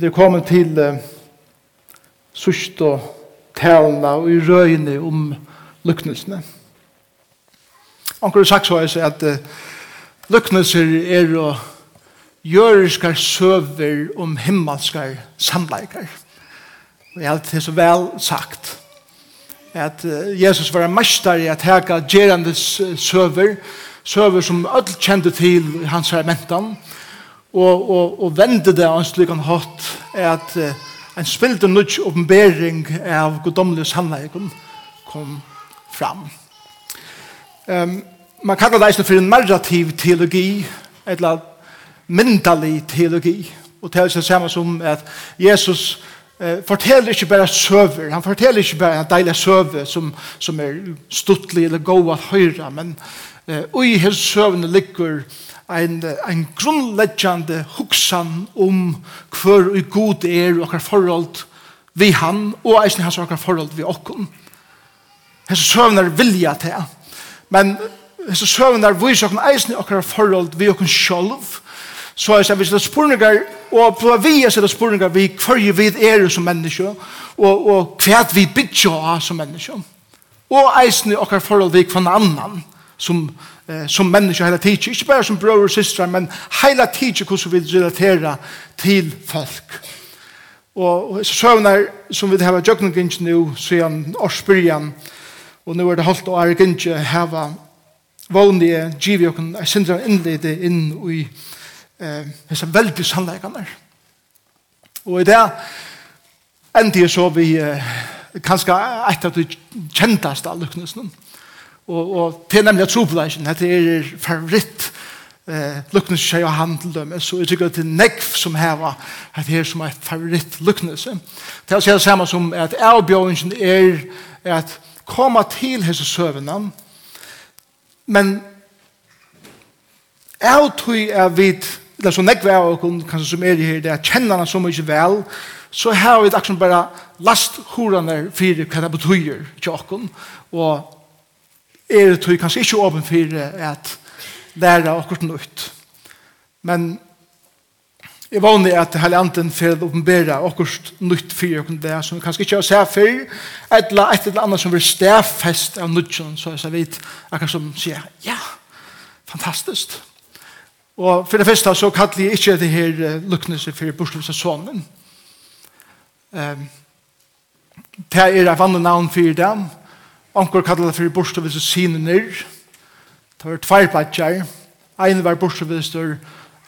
Vi er kommet til uh, sørst og talene og i røyene om lykknelsene. Anker sagt så er at uh, lyknelser er å jøriskar søver om himmelskar samleikar. Og jeg har så vel sagt at uh, Jesus var en mester i at heka gerandes søver, søver som öll kjente til hans her mentan, og og, og, og vende det av en slik han hatt er at uh, en spilte nødt oppenbering av godomlige sannleggen kom fram. Um, man kallar det for en narrativ teologi, eller myndalig teologi, og det er det samme som at Jesus eh, forteller ikke bare søver, han forteller ikke bare en deilig søver som, som er stuttlig eller god at høre, men Og i hans søvne ligger ein, ein grunnleggjande huksan om hver og god er og hver forhold vi han, og eisen hans og hver forhold vi okkon. Hans søvne er vilja til, men hans søvne er vis okkon eisen og hver forhold vi okkon sjolv, så er det sånn spurningar, og på vi er det spurningar vi hver vi er som menneske, og, og hver vi bytja som menneske, og eisen og hver forhold vi hver annan, og som, eh, som människa hela tiden. inte bara som bror och systrar men hela tiden hur vi relaterer till folk. Og, og søvner som vi har så nå, siden årsbyrjan, og nu er det holdt og er ikke heva vanlige givjokken, jeg synes jeg innleder inn i eh, disse veldig sannleggene. Og i det endte så vi eh, kanskje etter av de kjentast av lykknesen og, og til nemlig at trobladjen, det er favoritt eh, lukknes seg og handel så jeg tykker at det er nekv som heva det er som er favoritt lukknes det er det samme som at avbjørningen er at komme til hese søvnene, men jeg tror jeg vet eller så nekv av okkur kanskje som er her det er kjennerne så mye vel så har vi akkurat bare last horene for hva det betyr til okkur og er det tog kanskje ikke åpen for at lære akkurat nytt. Men jeg vanlig at hele anden for å åpenbære akkurat nytt for åkken det som vi kanskje ikke har sett før, et eller, et eller annet som blir stedfest av nødtjen, så jeg vet akkurat som sier, ja, fantastisk. Og for det første så kaller jeg ikke det her luknelse for Borsløse sånnen. Um, det er et vanlig navn for dem, Onkur kallar fyrir borstu við sinner. Det var tvær patjar. Ein var borstu við stor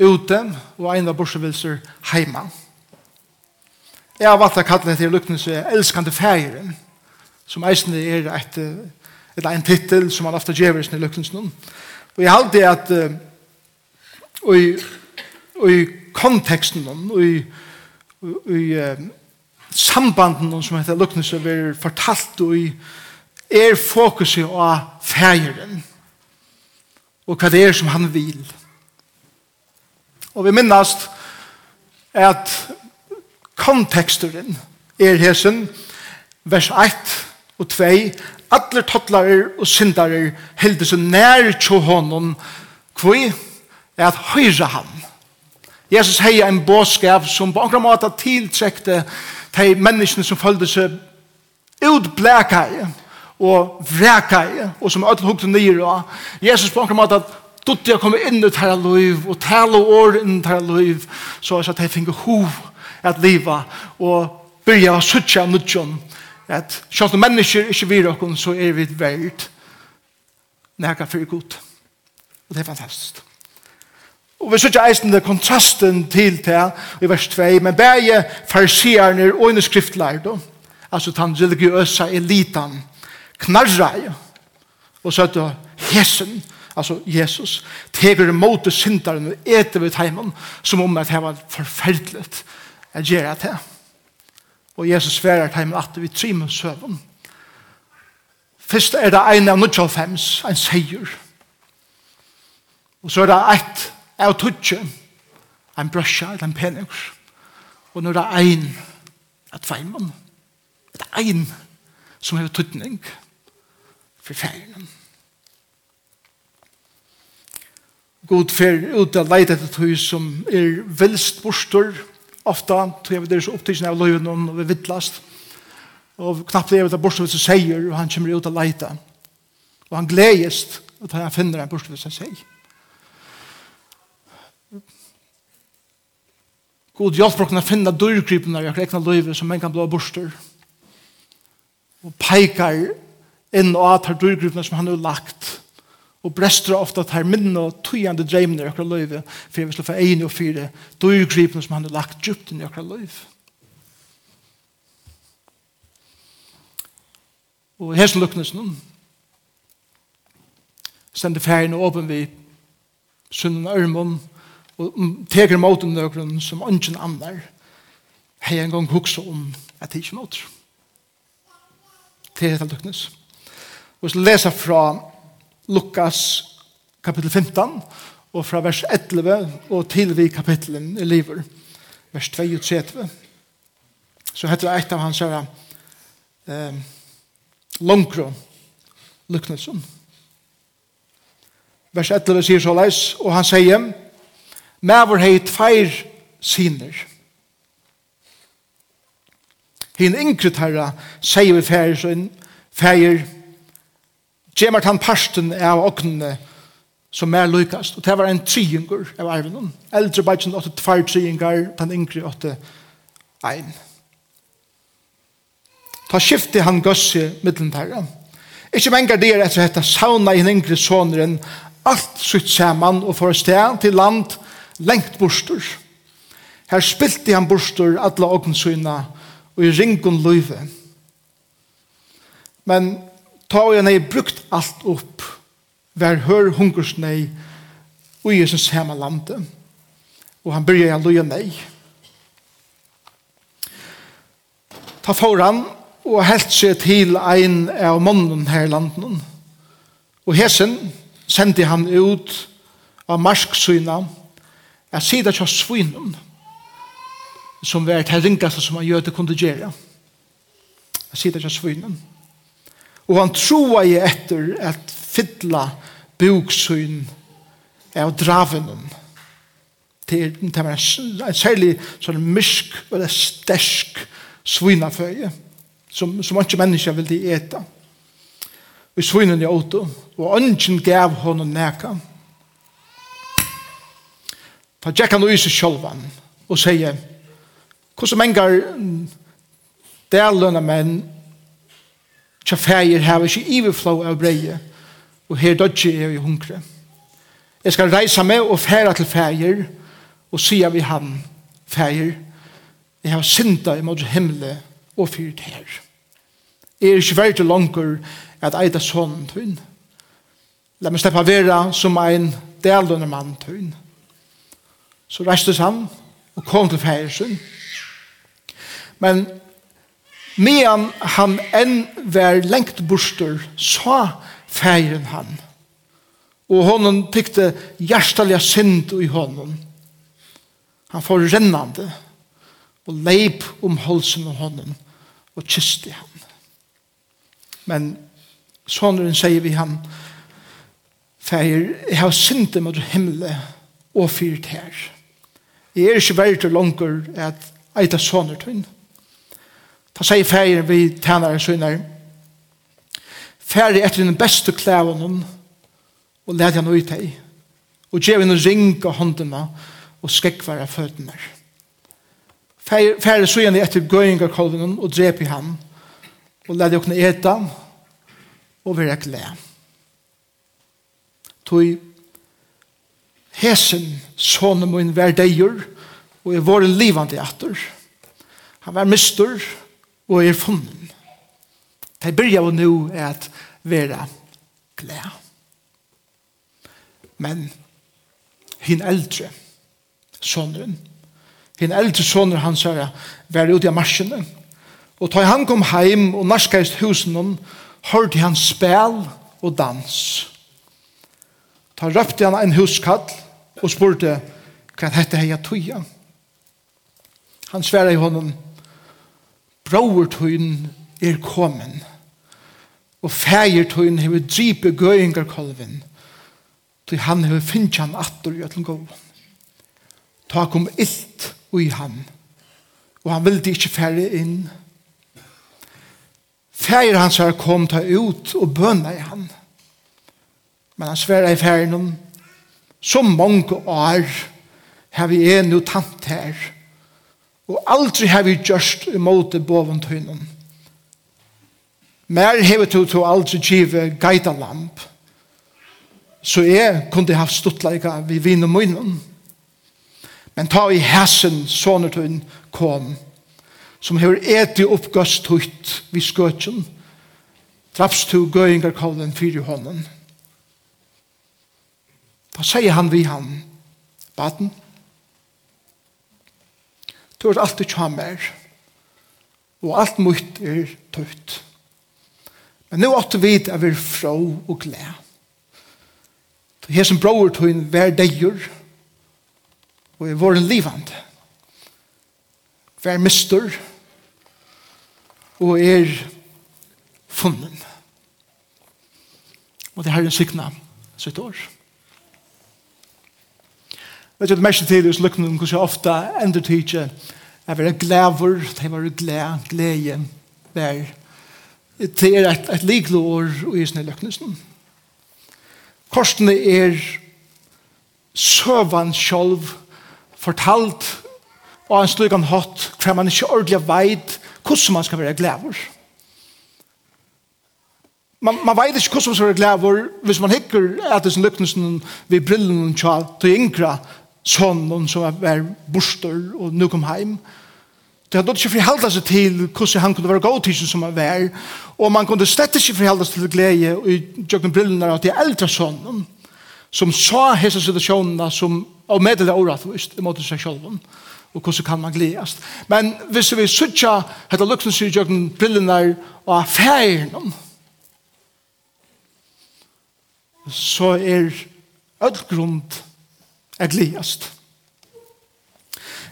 ute og ein var borstu við stor heima. Ja, vat ta kallar kalle det til lukknes elskande fægeren, som eisen er eitt et, ein tittel sum man ofte gevur í luknus nú. Og jeg at og i, og i konteksten og i, og i sambanden som heter lukknes er fortalt og i, er fokuset av fægeren og hva det er som han vil. Og vi minnast at konteksturen er hesen vers 1 og 2 Atler tottlarer og syndarer heldur seg nær tjo honom kvui er at høyre han. Jesus heier en båskap som på akkurat måte tiltrekte de menneskene som følte seg utblekai og vreka i, og som alle hukte nyr og Jesus på en måte at dutti har kommet inn i tæra liv og tæla år inn i tæra liv så er det at jeg finner hov at liva og byrja å suttja nudjon at sjalt om mennesker ikke vir okkur, så er vi verd nega fyrir god og det er fantastisk Og vi suttja eisen det kontrasten til det i vers 2, men bæje farsierne og en skriftlærd, altså tan religiøsa elitan, knarra. Og så er hesen, altså Jesus, teker imot syndaren og eter ved heimen, som om at det var forferdelig at gjøre det. Og Jesus sverer at heimen at vi trimer søvn. Først er det en av 95, en seier. Og så er det et av tutsi, en brøsja, en penninger. Og nå er det en av tveimen. Det er en som har tutning. Og for ferien. God fer ut av leit etter tog som er velst bostor, ofta tog jeg ved deres opptidsen av løyven og vi vittlast, og knappt jeg ved det borster som sier, og han kommer ut av leid og han gledest at han finner en borster som sier. God hjelp for å finne dørgrypene i akkurat egna løyve som en kan blå borster, og peikar inn og at her dyrgrupene som han har lagt. Og brester ofta at her minne og tøyende dreimene i okra løyve, for jeg vil slå for ene og fire dyrgrupene som han har lagt djupt inn i okra løyve. Og her som lukknes noen, sender ferien og åpen vi sunnen ørmon, og teker mot nøkron som ønsken annar, hei en gang hukse om at det ikke måter. Det er helt lukknes. Vi skal lese fra Lukas kapittel 15 og fra vers 11 og til vi kapittelen i livet, vers 22 Så heter det et av hans her eh, langkron Luknesson Vers 11 sier så leis, og han sier, «Mævor hei tveir siner». Hinn yngre tarra sier vi færir sin, færir Gjemmer han parsten av åknene som mer lykast. Og det var en triunger av arven. Eldre bætjen åtte tvær triunger, den yngre åtte ein. Ta skifte han gøsse middelen der. Ikke mengar der etter hette sauna i den yngre soneren alt sutt saman og for sted til land lengt borster. Her spilte han borster alle åknsyna og i ringon løyve. Men ta og nei brukt alt opp, vær hør hungersnei, og Jesus hema lande Og han byrja jeg loja nei. Ta foran, og helt seg til ein av mannen her i landen. Og hesen sendte han ut av marsksyna, jeg sida kja svinum, som var til ringaste som han gjøte kunne gjøre. Jeg sida ikke svinum. Og han troa i etter at fylla buksyn av dravenen. Det, det var en særlig sånn mysk og det stersk svinaføye som, som ikke mennesker ville eta. Og svinen i åto og ønsken gav honom neka. Ta tjekka no og yse sjolvan og sier hvordan mengar det menn Tja feir hava ikkje iverflå av breie, og her dødje er i hunkre. Jeg skal reisa meg og færa til feir, og sia vi ham, feir, jeg har synda imot himmelen og fyrt her. Jeg er ikke verdt langer at eida sånn tøyn. La meg slippe vera som ein delende mann tøyn. Så reistes han og kom til fægir sin. Men medan han enn var lengt borster, sa feiren han. Og honom tykte hjertelig synd i honom. Han får rennande og leip om halsen av honom og kyste han. Men sonen sier vi han, feir, jeg har synd mot himle og fyrt her. Jeg er ikke verdt og langer at eita soner til Da sier ferien vi tænaren sønner, ferien etter den beste klæven og led han ut deg, og gjør en ring av håndene og skekvar av føttene. Ferien sønner etter gøying av kolven og drep i ham, og led henne eta og være glede. Tøy hesen sånne min verdeier og er våren livande atter. Han var mistur, og er funnen. De begynner jo nå at være glad. Men hin eldre sonen, hin eldre sonen han her, var ute av marsjene. Og da han kom heim og narskast husen hon, hørte han spel og dans. Da røpte han en huskall og spurte hva hette hei at tuja. Han sverre i honom, Råvertøyen er kommet. Og fægertøyen hever gøyengar kolven. Til han har finnet han atter i ætlen gåven. Ta kom illt ui han. Og han ville ikke færre inn. Fæger hans har kom ta ut og bønna i han. Men han sverre i færen om så mange år har vi en tant her. Og og aldri har vi gjørst imot boven tøynen. Mer hever to to aldri give gaita lamp, så jeg kunne haft stuttleika vi vinn og munnen. Men ta i hæsen sånne tøynen kom, som hever eti oppgøst tøyt vi skøtjen, traps to gøyngar kallen fyri hånden. Da sier han vi han, baden, Du er alltid kjammer. Og alt mot er tøyt. Men nå åtte vi at vi er fra og glede. Her som bror tog en hver degjør og er våren livand. Hver mister og er funnen. Og det er en sykna sitt år. Takk. Vet du, det mest til hos lukkene om hvordan jeg ofte ender til ikke. er være glæver, det var glæ, glæje, vær. Det er et, et liklo år i sånne lukknesen. Korsene er søvann sjolv fortalt og en slik han hatt hver man ikke ordentlig veit hvordan man skal være glæver. Man, man veit ikke hvordan man skal være glæver hvis man hikker at det er lukknesen ved brillen og tja til yngre sonen som var borster og nu kom heim. Det hadde ikke forhalda seg til hvordan han kunne være god til som han var. Og man kunne slett ikke forhalda seg til glede i Jøkken Brillene av de eldre sonen som sa hese situasjonene som av medelig årettvist i måte seg selv og hvordan kan man gledes. Men hvis vi sutja hette lukkens i Jøkken Brillene av affæren så er all grunn til Elias.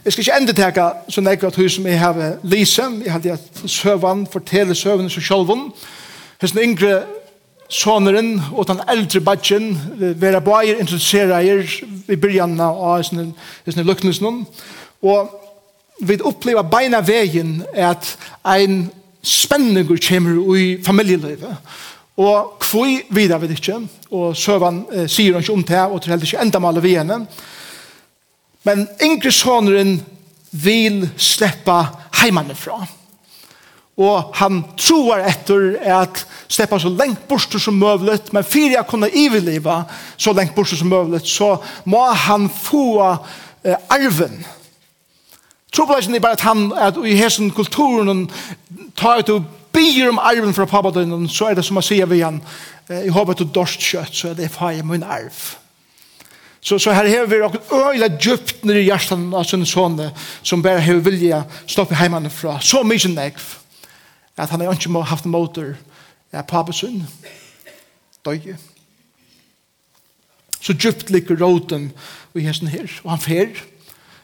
Jeg skal ikke enda teka så nek at hus som jeg har lise, jeg hadde at søvann fortelle søvann som sjølvann, hans den yngre soneren og den eldre badgen, vera bøyer, interessera er i byrjan av hans lukknesen, og vi opplever beina vegin at ein spenningur kommer i familielivet, Og kvui vidar vi ikke, og søvan eh, sier han ikke om det, og det er heller ikke enda maler vi henne. Men yngre soneren vil sleppa heimane fra. Og han tror etter at sleppa så lengt bort som møvlet, men fyrir jeg kunne iveleva så lengt bort som møvlet, så må han få eh, arven. Trobladsen er bare at han, at i hessen kulturen, tar ut og byr om arven fra pappadønnen, så er det som å sier vi igjen, i håpet til dorsk kjøtt, så er det faen min arv. Så, så her har vi noen øyla djupt nere i hjertan av sin sånne, som bare har vilja stoppe heimene fra så mye negv, at han har ikke haft en motor, ja, pappesyn, døye. Så djupt ligger råten i hesten her, og han fer,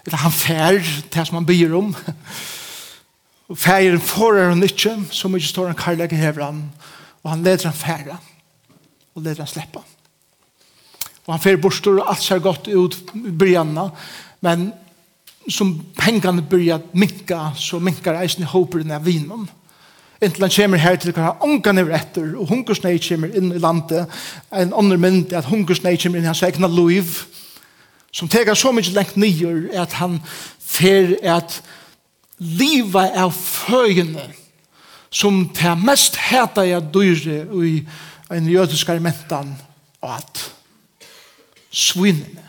eller han fer, det som han byr om, Færen forar han ikke, så mye står han karlæg i hevran, og han leder han færa, og leder han sleppa. Og han færer bostor, og alt ser godt ut i byrjanna, men som pengene byrjar minka, så minkar eisen i håperen av vinen. Inntil han kommer her til hva ångan er etter, og hungersnei kommer inn i landet, en andre mynd at hungersnei kommer inn i hans egna liv, som teker så mye lengt nyer, at han fer at liva av føyene som det mest heta jeg dyre i en jødisk armentan og at svinene.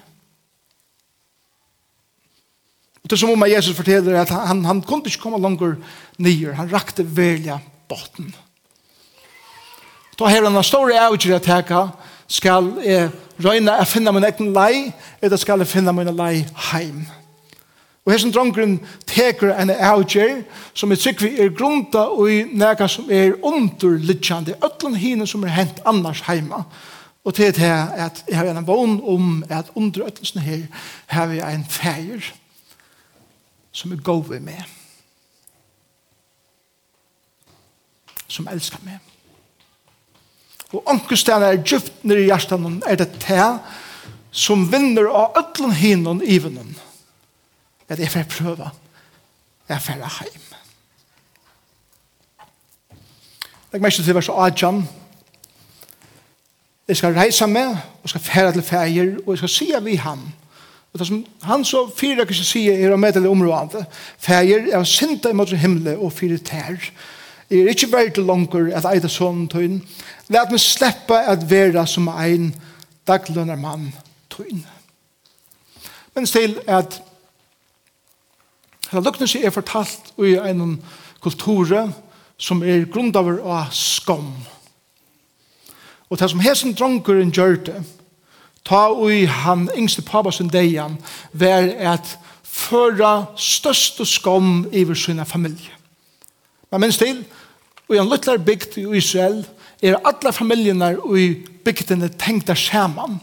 Og det er som om Jesus forteller at han, han kunne ikke komme langer nyer. Han rakte velja botten. Da har han en stor avgjør at jeg skal jeg røyne å finne min egen lei, eller skal jeg finne min lei heim. Heim. Og hesson drongren teker en avgjer som er tryggvi er grunda og i nega som er underlitjande ötlen hine som er hent annars heima. Og til det er at jeg har en vogn om at under ötlansen her har vi en feir som er gove med. Som elskar meg. Og ankerstein er djupt nere i hjertan er det te som vinner av ötlan hinen i vinnan at jeg får prøve jeg får heim. Legg meg til vers 18. Jeg skal reise med, og skal fære til fæger, og jeg skal sige vi ham. Og det som han så fyra kan ikke sige er å meddele området. Fæger er å synte imot himmelen og fyra tær. Jeg er ikke veldig langer at eida sånn tøyen. Læt meg slippe at være som ein daglønner mann tøyen. Men stil at Hela seg er fortalt i en kultur som er grundaver av skam. Og det som hesen dronkeren gjør det, ta ui han yngste pabasen deian, var at føra største skam i sina familie. Men minst til, og en luttlar bygd i Israel, er alle familiene i bygdene tenkt der skärman.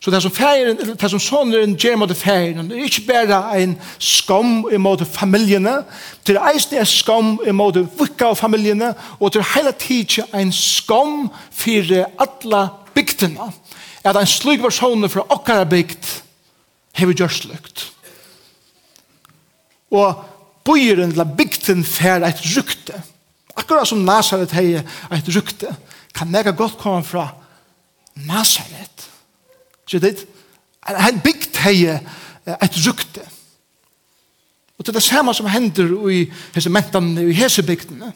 Så det som feiren, det som sonen gjør mot feiren, det er ikke bare en skam i emot familiene, det er eisen en skam i emot vikka av familiene, og det er hele tiden en skam for alle bygdene. At en slik personer fra okkara bygd har vi gjort slukt. Og bøyren, eller bygden, fær et rykte. Akkurat som Nazaret har et rykte kan nega godt komme fra Nazaret. Så det er en bygd hei et rukte. Og det er det samme som hender i hese mentene, i hese bygdene.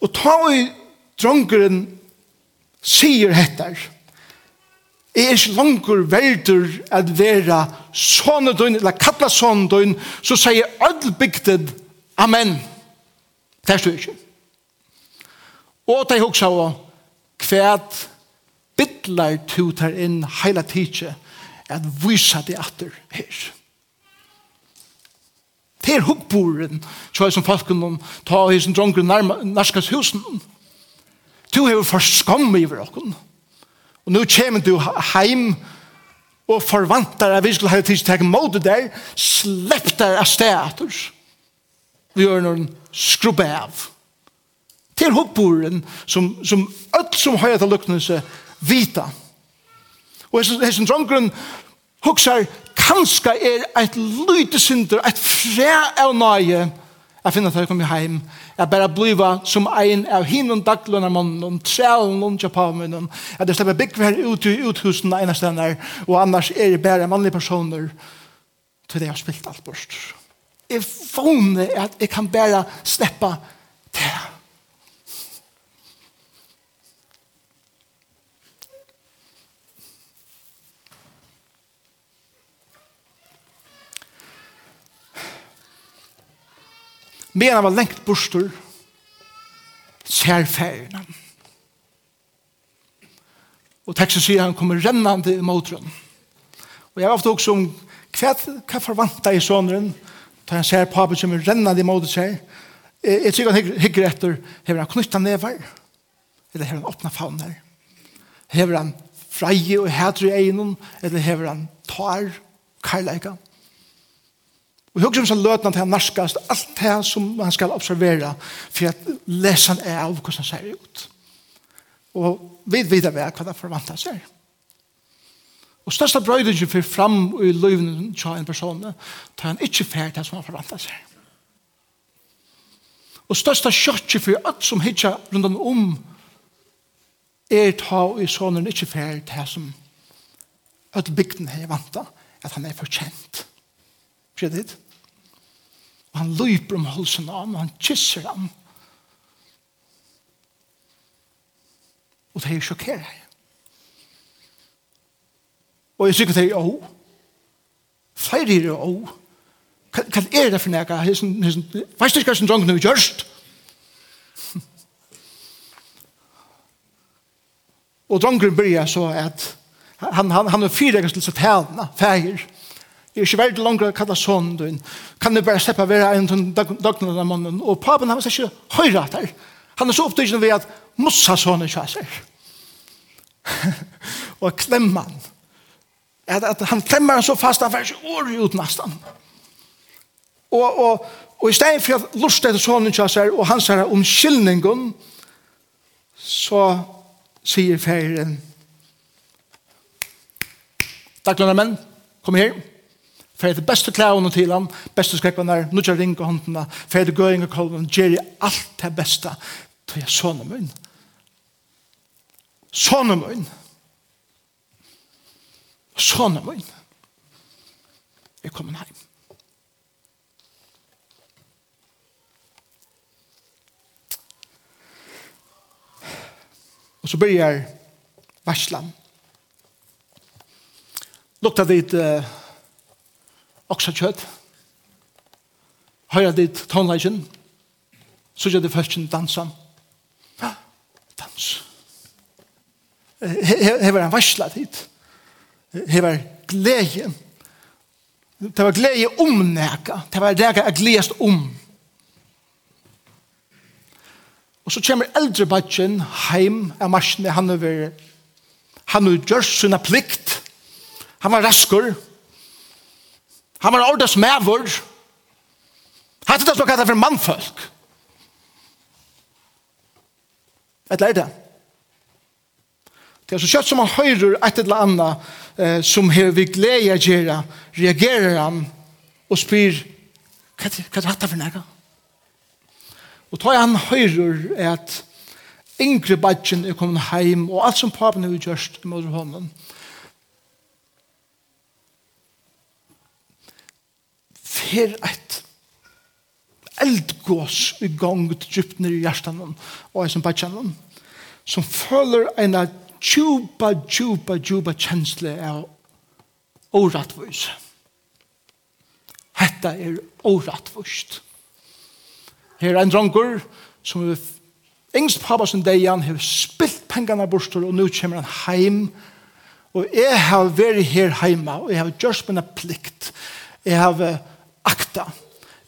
Og ta i drongeren sier hettar, er ikke langer verder at være sånne døgn, eller kattla sånne døgn, så sier ødel bygden Amen. Det er ikke. Og de hugsa av kvæt bittlar tu tar inn heila tidsje at vysa det atter her. Det er hukkboren, tjøy som folken om ta hisen dronker narskas husen. Du hever for skam iver okken. Og nu kjemen du heim og forvantar at vi skulle ha tidsje teg mot der, slepp der av stedater. Vi gjør noen skrubbe av. Er hoppboren som, som alt som høyre til lukknelse vita. Og hessen drongren huksar kanska er et lyte synder, et fræ av nøye jeg finner at jeg kommer hjem jeg bare bliva som ein av hinnom daglønner mannen, trælen og japanen, at jeg slipper bygge her ut i uthusen av ene stedene og annars er det bare mannlige personer til det jeg har spilt alt bort jeg vågner at jeg kan bare slippe det Men han var lengt bostor, ser ferien. Og teksten sier han kommer rennande i den. Og jeg har ofte også om hva, hva forvanta i sånneren da han ser papen som er rennande i mot seg. Jeg tror han hygger etter hever han knytta nevar eller hever han åpna fauner hever han freie og hædre i egnon eller hever han tar karlægan Og hugsa um som løtene til han narskast, alt det som han skal observera, for at lesen er av hvordan han ser ut. Og vi vet hva han forventer seg. Og størsta brøydingen fyrir fram i løyvnen til en person, tar han ikke fer det som han forventer seg. Og størsta kjøtje fyrir alt som hitja rundt om, er ta i sonen ikke fer det som at bygden her vanta, at han er forkjent. Skjedde det? Og han løper om halsen av ham, og han kysser ham. Og det er sjokkerer. Og jeg sikker til, å, feir er å, hva er det for nega? Veist ikke hva som dronken er gjørst? Og dronken bryr så at han, han, han er fyrirgast til sitt helna, feir, feir, Jeg er ikke veldig langere å kalle sånn din. Kan du bare slippe å være en sånn døgnet av mannen? Og papen har ikke høyre at her. Han er så opptrykkende ved at mossa sånn er kjøser. og klemmer han. At, at han klemmer han så fast han får ikke år ut nesten. Og, og, og i stedet for at lust etter sånn er kjøser og hans her om skyldningen så sier ferien Takk lønner menn, kom her. Fer det beste klævene til han, beste skrekkene, nødja ring og håndene, fer det gøying og kolven, gjør jeg alt det beste, til jeg sånne munn. Sånne munn. Sånne munn. Jeg kommer hjem. Og så begynner varslan. Lukta dit uh, oksakjøtt, høyre dit tonleikjen, så gjør det førsten dansa. Dans. Hever en varsla dit. Hever glede. Det var glede om næka. Det var næka jeg gledest om. Og så kommer eldre badgen heim av marsjene. Han er han har gjort sina plikt. Han var raskur. Han var ordas mævor. Han er det som kallet for mannfolk. Et leir det. Det er så kjøtt som han høyrer et eller annet eh, som har vi glede å gjøre, reagerer han og spyr hva er dette for nægge? Og tar han høyrer at yngre badgen er kommet heim og alt som papen har gjort i måte hånden, fer et eldgås i gang djupt ned i hjertan og eisen bachan som føler en djupa, djupa, djupa kjensle av årattvus. Hetta er årattvust. Her er en drongur som er yngst pappa som deg, han har spilt pengene bostor og nå kommer han heim. Og jeg har vært her heima, og jeg har gjort mine plikt. Jeg har vært akta.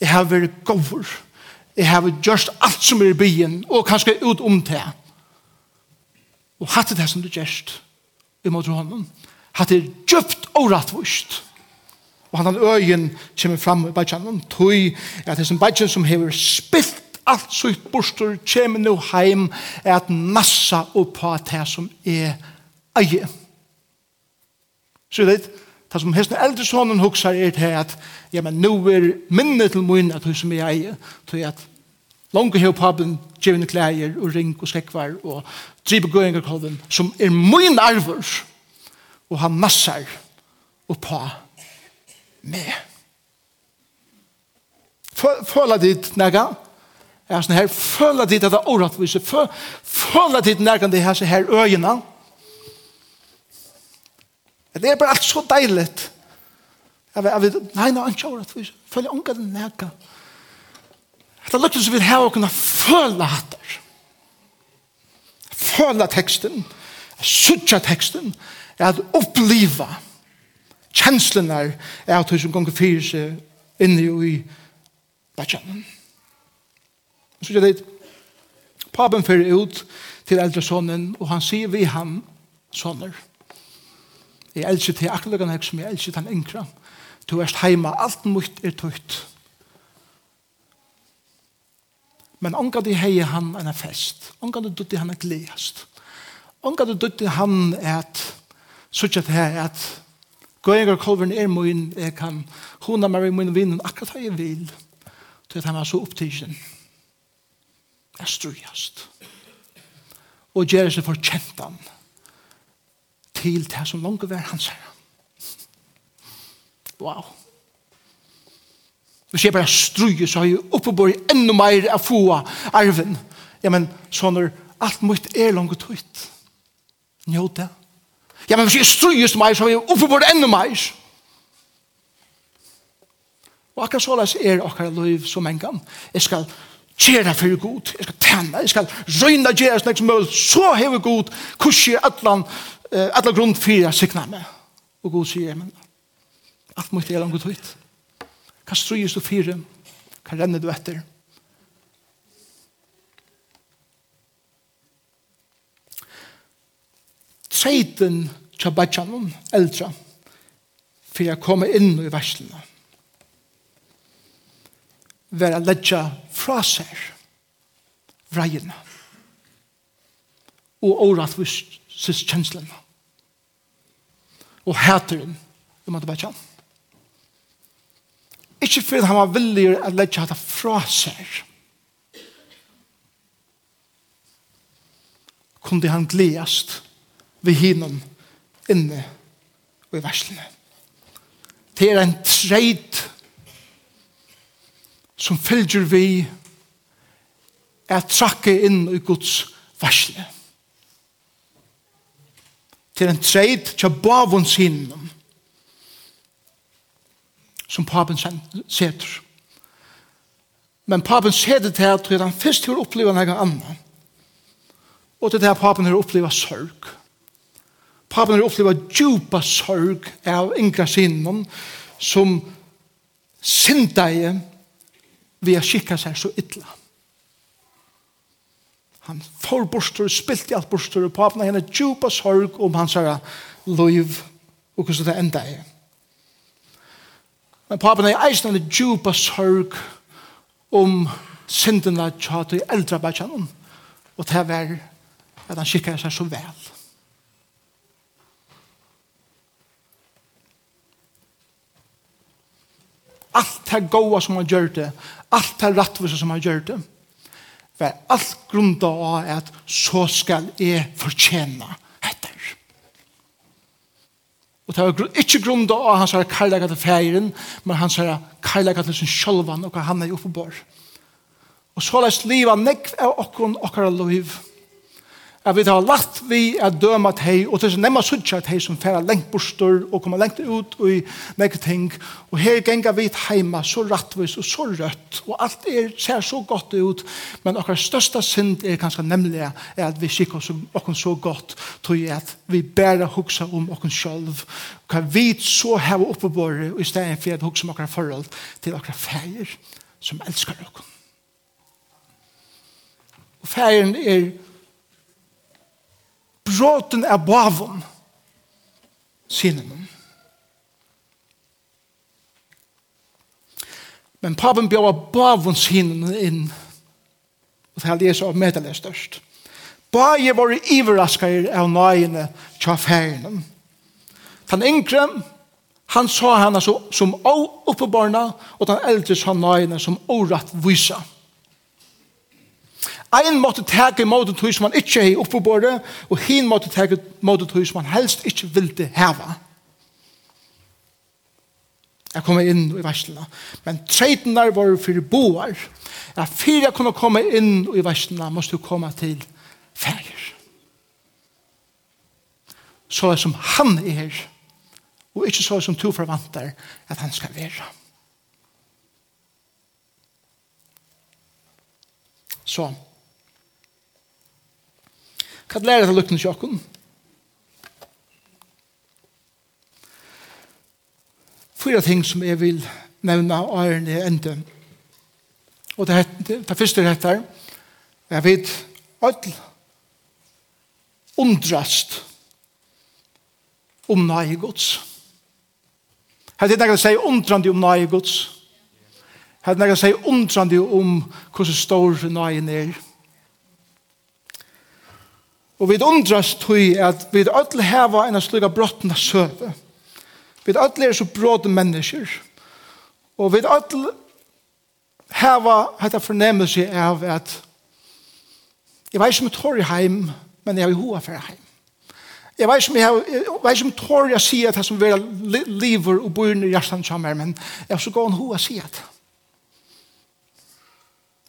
Jeg har vært gover. Jeg har gjort alt som er i byen, og kanskje ut om det. Og hatt det som du gjørst i måte hånden, Hatt det djupt og rattvust. Og han har øyen kommer fram i bætjanen, tog at det som bætjan som hever spilt alt sitt bostur kjem nu heim er at massa oppa det som er eie. Så det Det som hesten eldre sonen huksar er til at ja, men nu er minnet til mun at hun som jeg eier til at langt hev pappen gjevne klæger og ring og skrekvar og driver gøyingar kolven som er mun arver og han massar og pa med Føla dit nega. Er sånn her Føler dit at det er åratvise Føler dit nega det her øyina. Det er bare alt så deilig. Jeg vet, jeg vet, nei, nei, ikke over at vi følger unga den neka. Det er lukket som vi har å kunne føle hatter. Føle teksten, sutja teksten, er at oppleva kjenslene er at hun som ganger fyrir seg inne i bætjanen. Så jeg vet, papen fyrir ut til eldre sonen, og han sier vi han, soner, soner, Jeg elsker til akkurat hek som jeg elsker til yngre. Du er heima, alt mot er tøyt. Men ongar de hei han en fest. Ongar de dutti han en gledast. Ongar de dutti han et suttja til her at Gøyengar kolveren er min, jeg kan hona meg i min vinn akkurat hva jeg vil. Til at han var så opptidsen. Jeg strujast. Og gjør seg for kjentan til det som langt var hans herre. Wow. Hvis jeg bare struer, så har jeg oppe på enda mer av få arven. Ja, men sånn er alt mot er langt ut. Njå det. Ja, men hvis jeg struer så mer, så har jeg oppe på enda mer. Og akkurat så løs er akkurat liv som en gang. Jeg skal gjøre for god, jeg skal tænne, jeg skal røyne gjøre som jeg som mulig, så hever god, kurser atlan, alla grund för att sikna mig. Och god säger men att måste jag långt ut. Hva strøyes du fire? Hva renner du etter? Treiten tja badjanon, eldra, for jeg kom inn i verslene. Vær a ledja fra seg vreiene og året vist sys kjenslen og hæteren i måte bare kjent. Ikke fordi han var villig å legge hatt fra seg. Kunde han gledast ved hinnom inne og i verslene. Det er en treit som fylgjer vi er trakke inn i Guds verslene til en treit til bavun sinnen som papen seter. Men papen seter til at han først har opplevd noe annet. Og til det papen har opplevd sorg. Papen har opplevd djupa sorg av yngre sinnen som sindeie ved å skikka seg så ytla. Han får bostor, spilt i alt bostor, og papen har henne djupa sorg om hans herre liv, og hvordan det enda er. Men papen har eisen henne djupa sorg om syndene tjater i eldre bætjanen, og det var at han kikker seg så vel. Alt det gode som han gjør det, alt det rattvise som han gjør det, var alt grunda av at så skal jeg fortjene etter. Og det var ikke grunda av hans her karlaga til feiren, men hans her karlaga til sin sjølvan og han er oppe på bor. Og så lest livet nekv av okkon okkara liv at vi tar lagt vi at døma at hei, og til så nemma suttja at hei som færa lengt bostor og kommer lengt ut og i nekket ting, og her genga vi heima så rattvis og så rødt, og alt er, ser så godt ut, men okkar størsta synd er kanskje nemlig er at vi skikker oss okkar så godt, tog jeg at vi bæra hugsa om okkar sjálf, hva vi så heva oppebore, og i stedet for at hugsa om okkar forhold til okkar fægir som elskar okkar. Og fægir er bråten er bavom sinnen. Men paven bjør bavon sinnen inn og det heldig er så medelig størst. Bare våre iveraskar av nøyene til ferien. Den yngre, han sa henne som, som åppebarna, og den eldre sa nøyene som året viser. Ein måtte teke imot det som han ikke har oppe på det, og hin måtte teke imot det som han helst ikke ville heve. Jeg kommer inn i verslene. Men treten der var for boar. Ja, for jeg kunne komme inn i verslene, måtte du komme til fæger. Så er som han er, og ikke så er som to forvantar at han skal være. Så, Hva lærer det lukkende sjokken? Fyra ting som jeg vil nevne av æren ende. Og det, det, det første er dette Jeg vet alt undrast om nøye gods. Her er det jeg sier undrandi om nøye gods. Her er det jeg sier undrandi om hvordan stor nøyen er. Og vi undrast tui at vi ødel heva en av slugga brotten søve. Vi ødel er så bråde mennesker. Og vi ødel heva hetta fornemmelse av at jeg veis om jeg i heim, men jeg har hoa for heim. Jeg veis om jeg, veis som tår jeg sier at jeg som vera liver og bor i hjertan sammen, men jeg har så gå en hoa at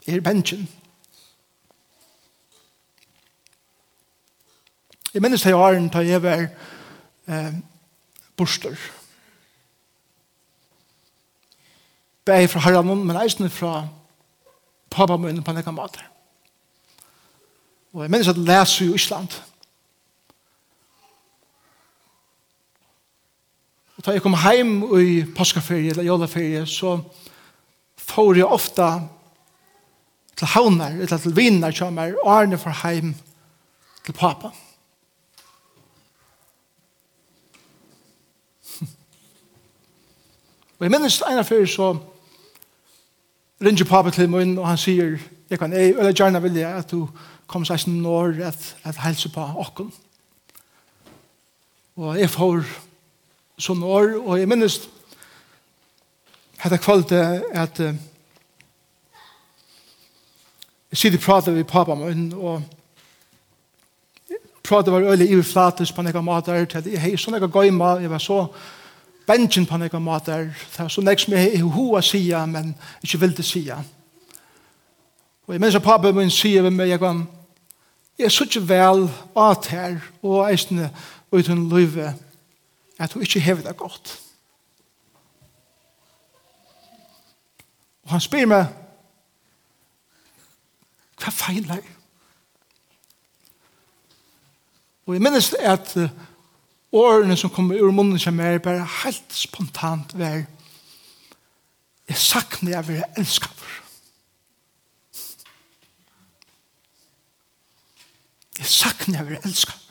jeg er bensjen. Jeg minnes til åren da jeg var eh, borster. Beg fra Harald men eisen fra pappa min på nekka egen måte. Og jeg minnes at jeg leser i Island. Og da jeg kom hjem i påskaferie eller jolaferie, så får jeg ofta til havner, eller til vinner, som er årene for hjem til pappa. Og Og jeg minnes en av fyrir så ringer pappa til min og han sier jeg kan ei, eller gjerne vil jeg at du kom seg sin år at, at helse på okken. Og jeg får sånn år og jeg minnes hette kvalitet at uh, jeg sitter og prater med pappa min og prater var øyelig i flates på nekka mater til at jeg har sånn ekka gøyma jeg var så bensjen på nekka måter. Det er så nek som jeg har hoa sida, men ikke vil det sida. Og jeg minns at pappa min sier ved meg, jeg kan, jeg er så ikke vel at her, og eisne uten løyve, at hun ikke hever det godt. Og han spyr meg, hva feiler? Og jeg minnes at uh, årene som kommer ur munnen som er bare helt spontant vær jeg sakner jeg vil elske for jeg sakner jeg vil elske for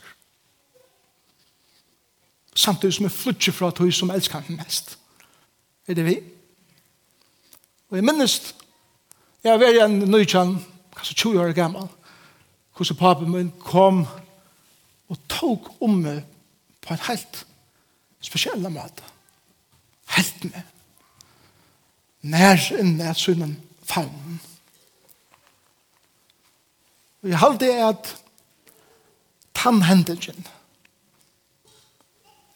samtidig som jeg flytter fra tog som elsker meg mest. Er det vi? Og jeg minnes, jeg var en nøytjan, kanskje 20 år gammel, hvordan papen min kom og tok om meg på en helt spesiell måte. Helt med. Nær inne et synen faunen. Og jeg halte at tannhendingen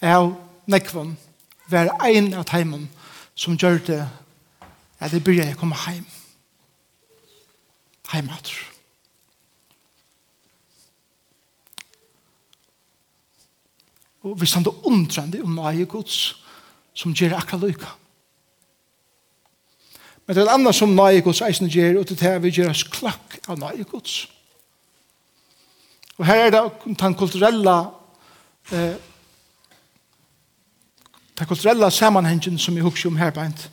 av nekvann var ein av teimen som gjør det at jeg begynner å komme hjem. Heimater. Heimater. Og vi stand undrande om nøye gods som gjør akkurat lykka. Men det er annet som nøye gods eisen gjør, og det er vi gjør oss klokk av nøye gods. Og her er det den kulturella eh, den kulturella sammanhengen som vi husker om her beint.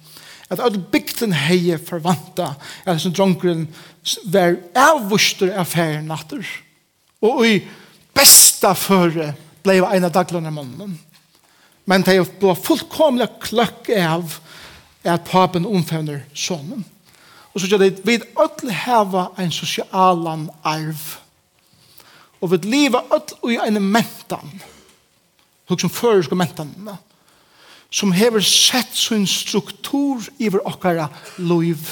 At all bygden heie forvanta at som dronkeren var avvuster av færen natter. Og i besta føre blei en av daglene mannen. Men det ble fullkomlig kløkk av at papen omfevner sonen. Og så gjør det, vi vil heva en sosialan arv. Og vi lever ødel i en mentan. Huk som føreske mentan. Som hever sett sin struktur i vår okkara liv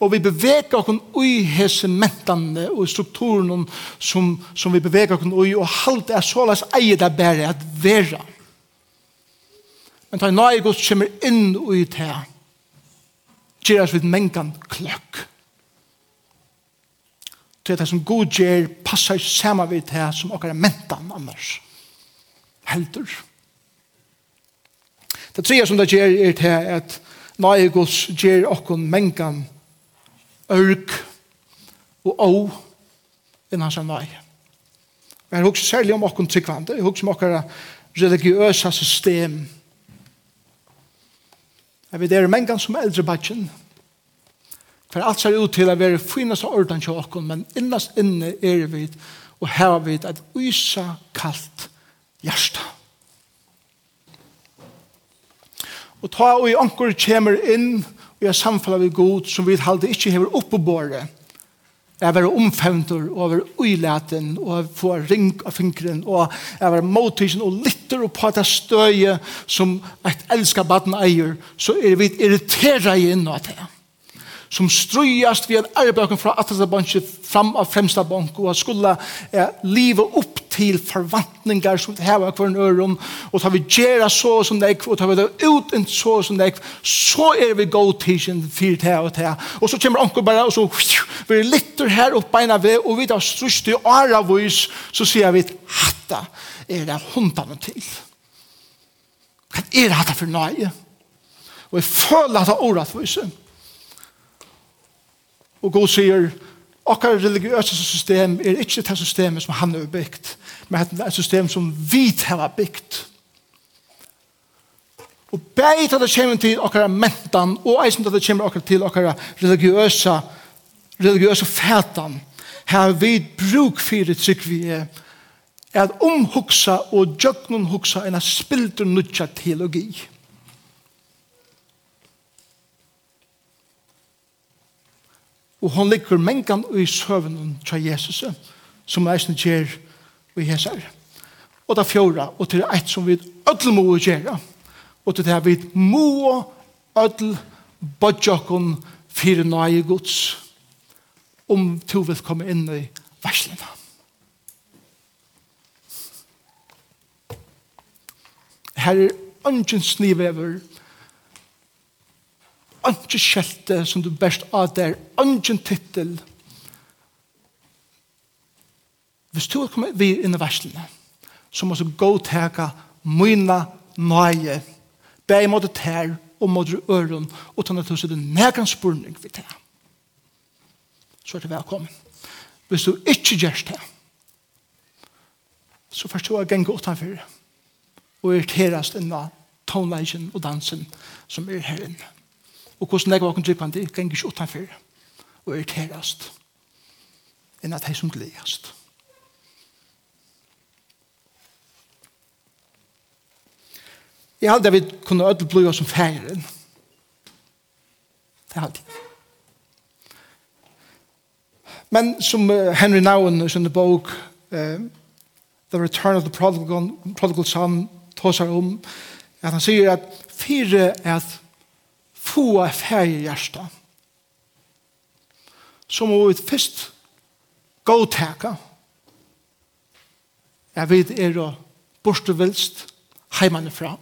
og vi beveger oss i hese mentene og strukturen som, som vi beveger oss i og halte er så såleis eie det bare at vera men ta nøye gods kommer inn i det. Gjør oss vidt mengan kløkk. Til det som god gjør passer sammen vidt det som okkar er mentan annars. Heldur. Det tredje som det gjør er det at nøye gods gjør okken mengan kløkk ørk og å enn hans vei. Men jeg husker særlig om åkken tryggvande, jeg husker om åkken religiøse system. Jeg vet det er mengan som er eldre badgen, for alt ser ut til å være finast av ordan til åkken, men innast inne er vi og her vi et uysa kaldt hjärsta. Og ta og i anker kommer inn, vi har samfunn vi god som vi halde ikke hever oppe på båret jeg var omfemter og var uilaten og få ring av fingren og jeg var motisen og litter og på det støye som et elskar baden eier så er vi irriteret inn av det som strøyast vi en arbeid fra atlasta bansje fram av fremsta bank og skulle eh, live opp til forvantningar som det har hver en øron og tar vi gjerra så som deg og tar vi det ut en så som deg så er vi go tisjen fyr til og til og så kommer anker bare og så vi er litter her opp beina ved og vi tar strøyst i ara vois så sier vi hatta er det hundane til? Hva er det hatta for nøye? Og jeg føler at det er året for Og god sier, okkar religiøse system er ikke det systemet som han har byggt, men det er et system som vi har byggt. Og bei til det kommer til okkar mentan, og eisen til det kommer okkar til okkar religiøse, religiøse fætan, har vi bruk for trygg vi er, at omhugsa og jøgnunhugsa en spilder nudja teologi. Og hon ligger mengan i søvnen tja Jesus, som eisen gjer i Hesar. Og det fjóra, og til eit som vi ödel må gjerra, og til det vi må ödel bodjokken fyrir nøye gods, om to vil komme inn i verslina. Her er ønsken snivever, ikke skjelte som du best av der, ikke tittel. Hvis du kommer vi inn i verslene, så må du gå teka myna nøye, be i måte ter og måte øren, og ta natur så det nægan spurning vi tega. Så er det velkommen. Hvis du ikke gjør det, så forstår jeg genge utenfor, og irriterast enn av tonelagen og dansen som er her inne og hvordan jeg var kun drippende, jeg gikk ikke utenfor og irriterast enn at jeg som gledast. Jeg hadde vi kunne ødel bli oss som færen. Det hadde jeg. Men som Henry Nouwen i sin bok uh, The Return of the Prodigal, prodigal Son tåsar om at han sier at fire er at få av ferie hjärsta så må vi først gå gåtaka jeg vet er å borste bortevilst heimane fra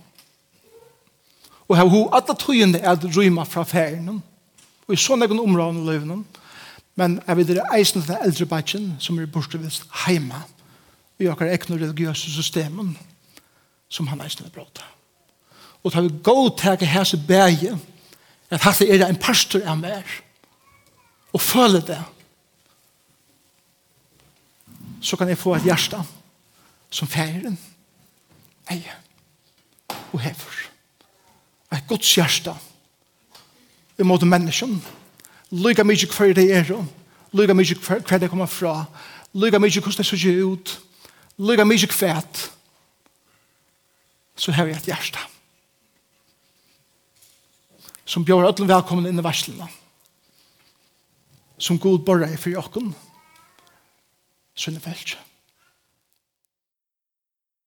og har hun alle tøyene er at rymme fra ferien. og i sånne egen områden og løvene men jeg vet det er eisen til eldre bætjen som er bortevilst heima i akkurat ekne religiøse systemen som han eisen er brått. og tar vi gå og teke hese bæge at hatt er en pastor av mer og føler det. Så kan jeg få et hjerte som feiren eier og hever. Et gods hjerte i måte menneskene lykke mye hver det er. Lykke mye hver det kommer fra lykke mye hvordan det ser ut lykke mye hver så har vi et hjerte som bjør alle velkommen inn i varslene. Som god borre er for jokken. Sønne feltje.